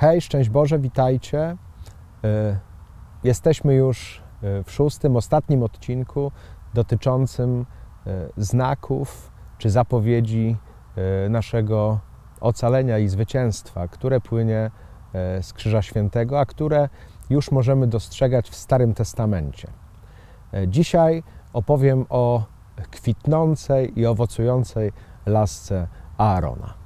Hej, szczęść Boże, witajcie. E, Jesteśmy już e, w szóstym, ostatnim odcinku dotyczącym e, znaków czy zapowiedzi naszego ocalenia i zwycięstwa, które płynie z Krzyża Świętego, a które już możemy dostrzegać w Starym Testamencie. Dzisiaj opowiem o kwitnącej i owocującej lasce Aarona.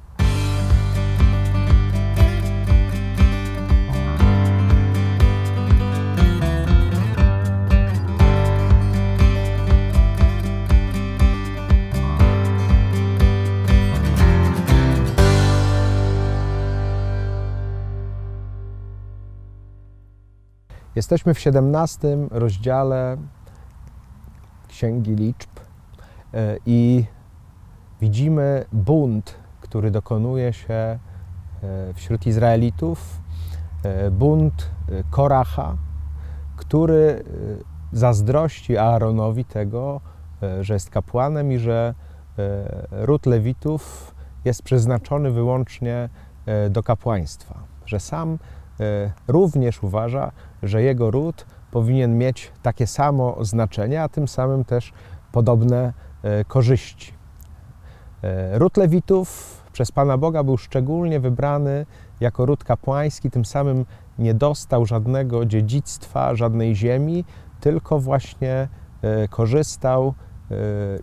Jesteśmy w 17 rozdziale Księgi Liczb e, i widzimy bunt, który dokonuje się e, wśród Izraelitów. E, Bunt Koracha, który zazdrości Aaronowi tego, że jest kapłanem i że ród Lewitów jest przeznaczony wyłącznie do kapłaństwa. Że sam również uważa, że jego ród powinien mieć takie samo znaczenie, a tym samym też podobne e, korzyści. E, Ród Lewitów przez Pana Boga był szczególnie wybrany jako ród kapłański, tym samym nie dostał żadnego dziedzictwa, żadnej ziemi, tylko właśnie e, korzystał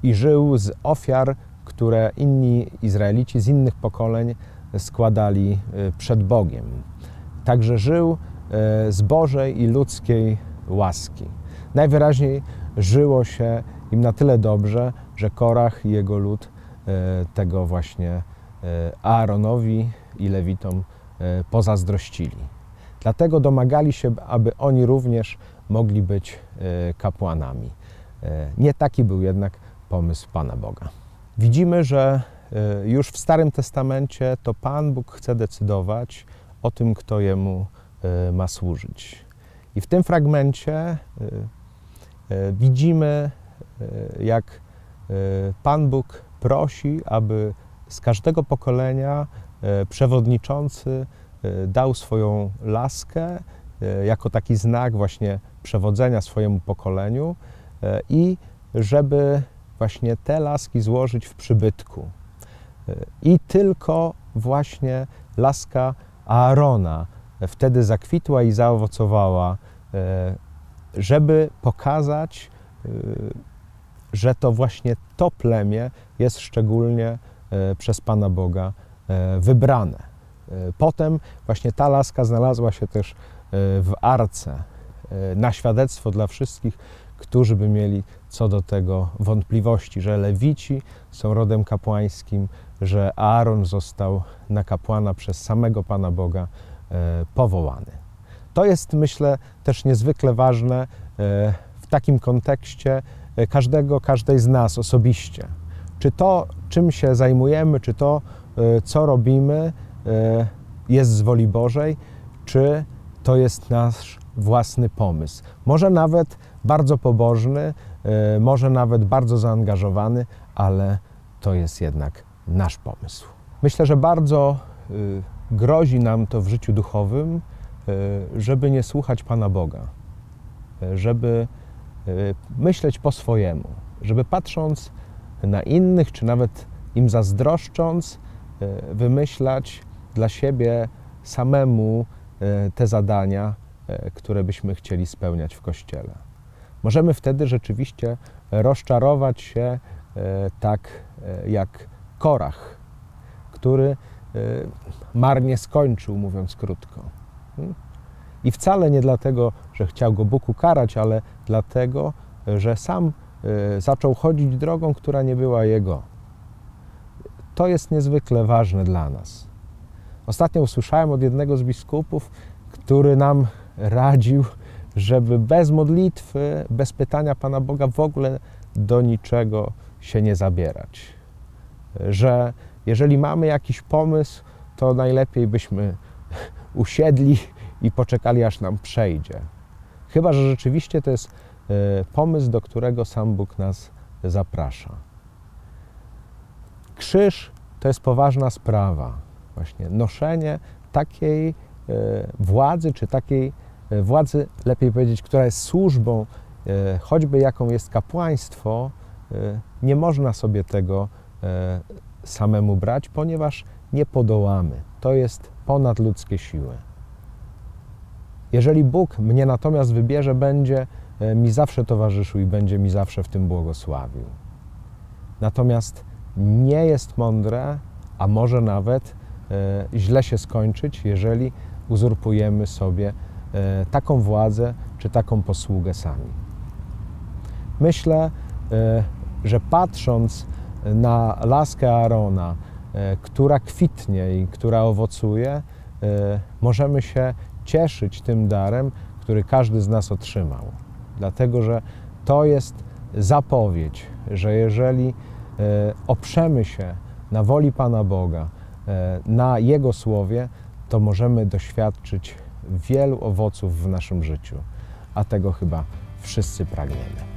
i żył z ofiar, które inni Izraelici z innych pokoleń składali przed Bogiem. Także żył z Bożej i ludzkiej łaski. Najwyraźniej żyło się im na tyle dobrze, że Korach i jego lud e, tego właśnie e, Aaronowi i Lewitom e, pozazdrościli. Dlatego domagali się, aby oni również mogli być e, kapłanami. E, Nie taki był jednak pomysł Pana Boga. Widzimy, że e, już w Starym Testamencie to Pan Bóg chce decydować o tym, kto Jemu e, ma służyć. I w tym fragmencie e, e, widzimy, e, jak e, Pan Bóg prosi, aby z każdego pokolenia e, przewodniczący e, dał swoją laskę e, jako taki znak właśnie przewodzenia swojemu pokoleniu e, i żeby właśnie te laski złożyć w przybytku. E, I tylko właśnie laska Aarona wtedy zakwitła i zaowocowała, e, żeby pokazać, e, że to właśnie to plemię jest szczególnie e, przez Pana Boga wybrane. Potem właśnie ta laska znalazła się też w arce na świadectwo dla wszystkich, którzy by mieli co do tego wątpliwości, że Lewici są rodem kapłańskim, że Aaron został na kapłana przez samego Pana Boga powołany. To jest, myślę, też niezwykle ważne e, w takim kontekście e, każdego, każdej z nas osobiście. Czy to, czym się zajmujemy, czy to, e, co robimy, e, jest z woli Bożej, czy to jest nasz własny pomysł. Może nawet bardzo pobożny, e, może nawet bardzo zaangażowany, ale to jest jednak nasz pomysł. Myślę, że bardzo y, grozi nam to w życiu duchowym, y, żeby nie słuchać Pana Boga, y, żeby y, myśleć po swojemu, żeby patrząc na innych, czy nawet im zazdroszcząc, wymyślać dla siebie samemu te zadania, które byśmy chcieli spełniać w Kościele. Możemy wtedy rzeczywiście rozczarować się tak jak Korach, który marnie skończył, mówiąc krótko. Hmm? I wcale nie dlatego, że chciał go Bóg ukarać, ale dlatego, że sam y, zaczął chodzić drogą, która nie była jego. To jest niezwykle ważne dla nas. Ostatnio usłyszałem od jednego z biskupów, który nam radził, żeby bez modlitwy, bez pytania Pana Boga w ogóle do niczego się nie zabierać. Że jeżeli mamy jakiś pomysł, to najlepiej byśmy usiedli i poczekali, aż nam przejdzie. Chyba, że rzeczywiście to jest e, pomysł, do którego sam Bóg nas zaprasza. Krzyż to jest poważna sprawa. Właśnie noszenie takiej władzy, czy takiej władzy, lepiej powiedzieć, która jest służbą, choćby jaką jest kapłaństwo, nie można sobie tego samemu brać, ponieważ nie podołamy. To jest ponadludzkie siły. Jeżeli Bóg mnie natomiast wybierze, będzie e, mi zawsze towarzyszył i będzie mi zawsze w tym błogosławił. Natomiast nie jest mądre, a może nawet e, źle się skończyć, jeżeli uzurpujemy sobie e, taką władzę czy taką posługę sami. Myślę, że patrząc na laskę Arona, która kwitnie i która owocuje, możemy się cieszyć tym darem, który każdy z nas otrzymał. Dlatego, że to jest zapowiedź, że jeżeli e, oprzemy się na woli Pana Boga, e, na Jego słowie, to możemy doświadczyć wielu owoców w naszym życiu, a tego chyba wszyscy pragniemy.